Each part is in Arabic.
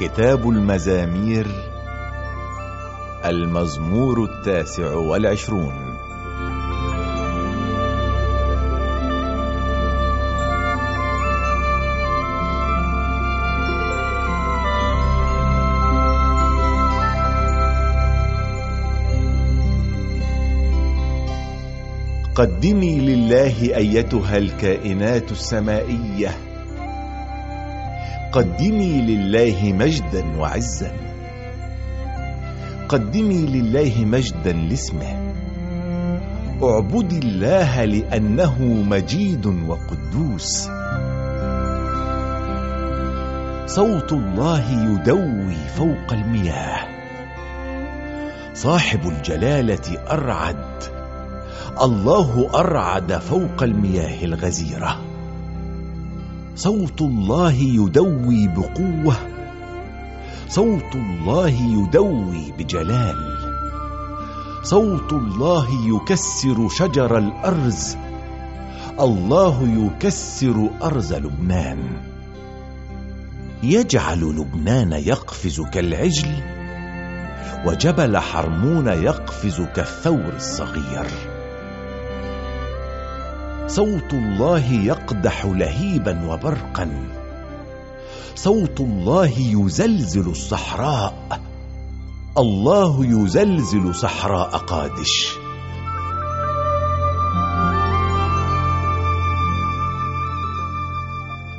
كتاب المزامير المزمور التاسع والعشرون. قدمي لله أيتها الكائنات السمائية قدمي لله مجدا وعزا. قدمي لله مجدا لاسمه. اعبدي الله لأنه مجيد وقدوس. صوت الله يدوي فوق المياه. صاحب الجلالة أرعد. الله أرعد فوق المياه الغزيرة. صوت الله يدوي بقوة. صوت الله يدوي بجلال. صوت الله يكسر شجر الأرز. الله يكسر أرز لبنان. يجعل لبنان يقفز كالعجل وجبل حرمون يقفز كالثور الصغير. صوت الله يقدح لهيبا وبرقا. صوت الله يزلزل الصحراء. الله يزلزل صحراء قادش.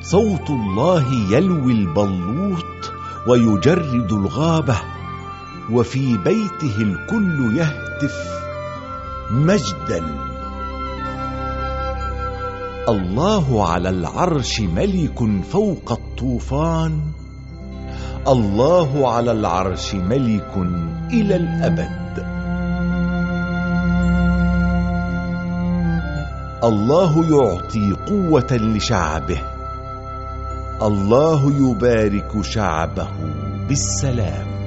صوت الله يلوي البلوط ويجرد الغابة وفي بيته الكل يهتف مجدا. الله على العرش ملك فوق الطوفان. الله على العرش ملك إلى الأبد. الله يعطي قوة لشعبه. الله يبارك شعبه بالسلام.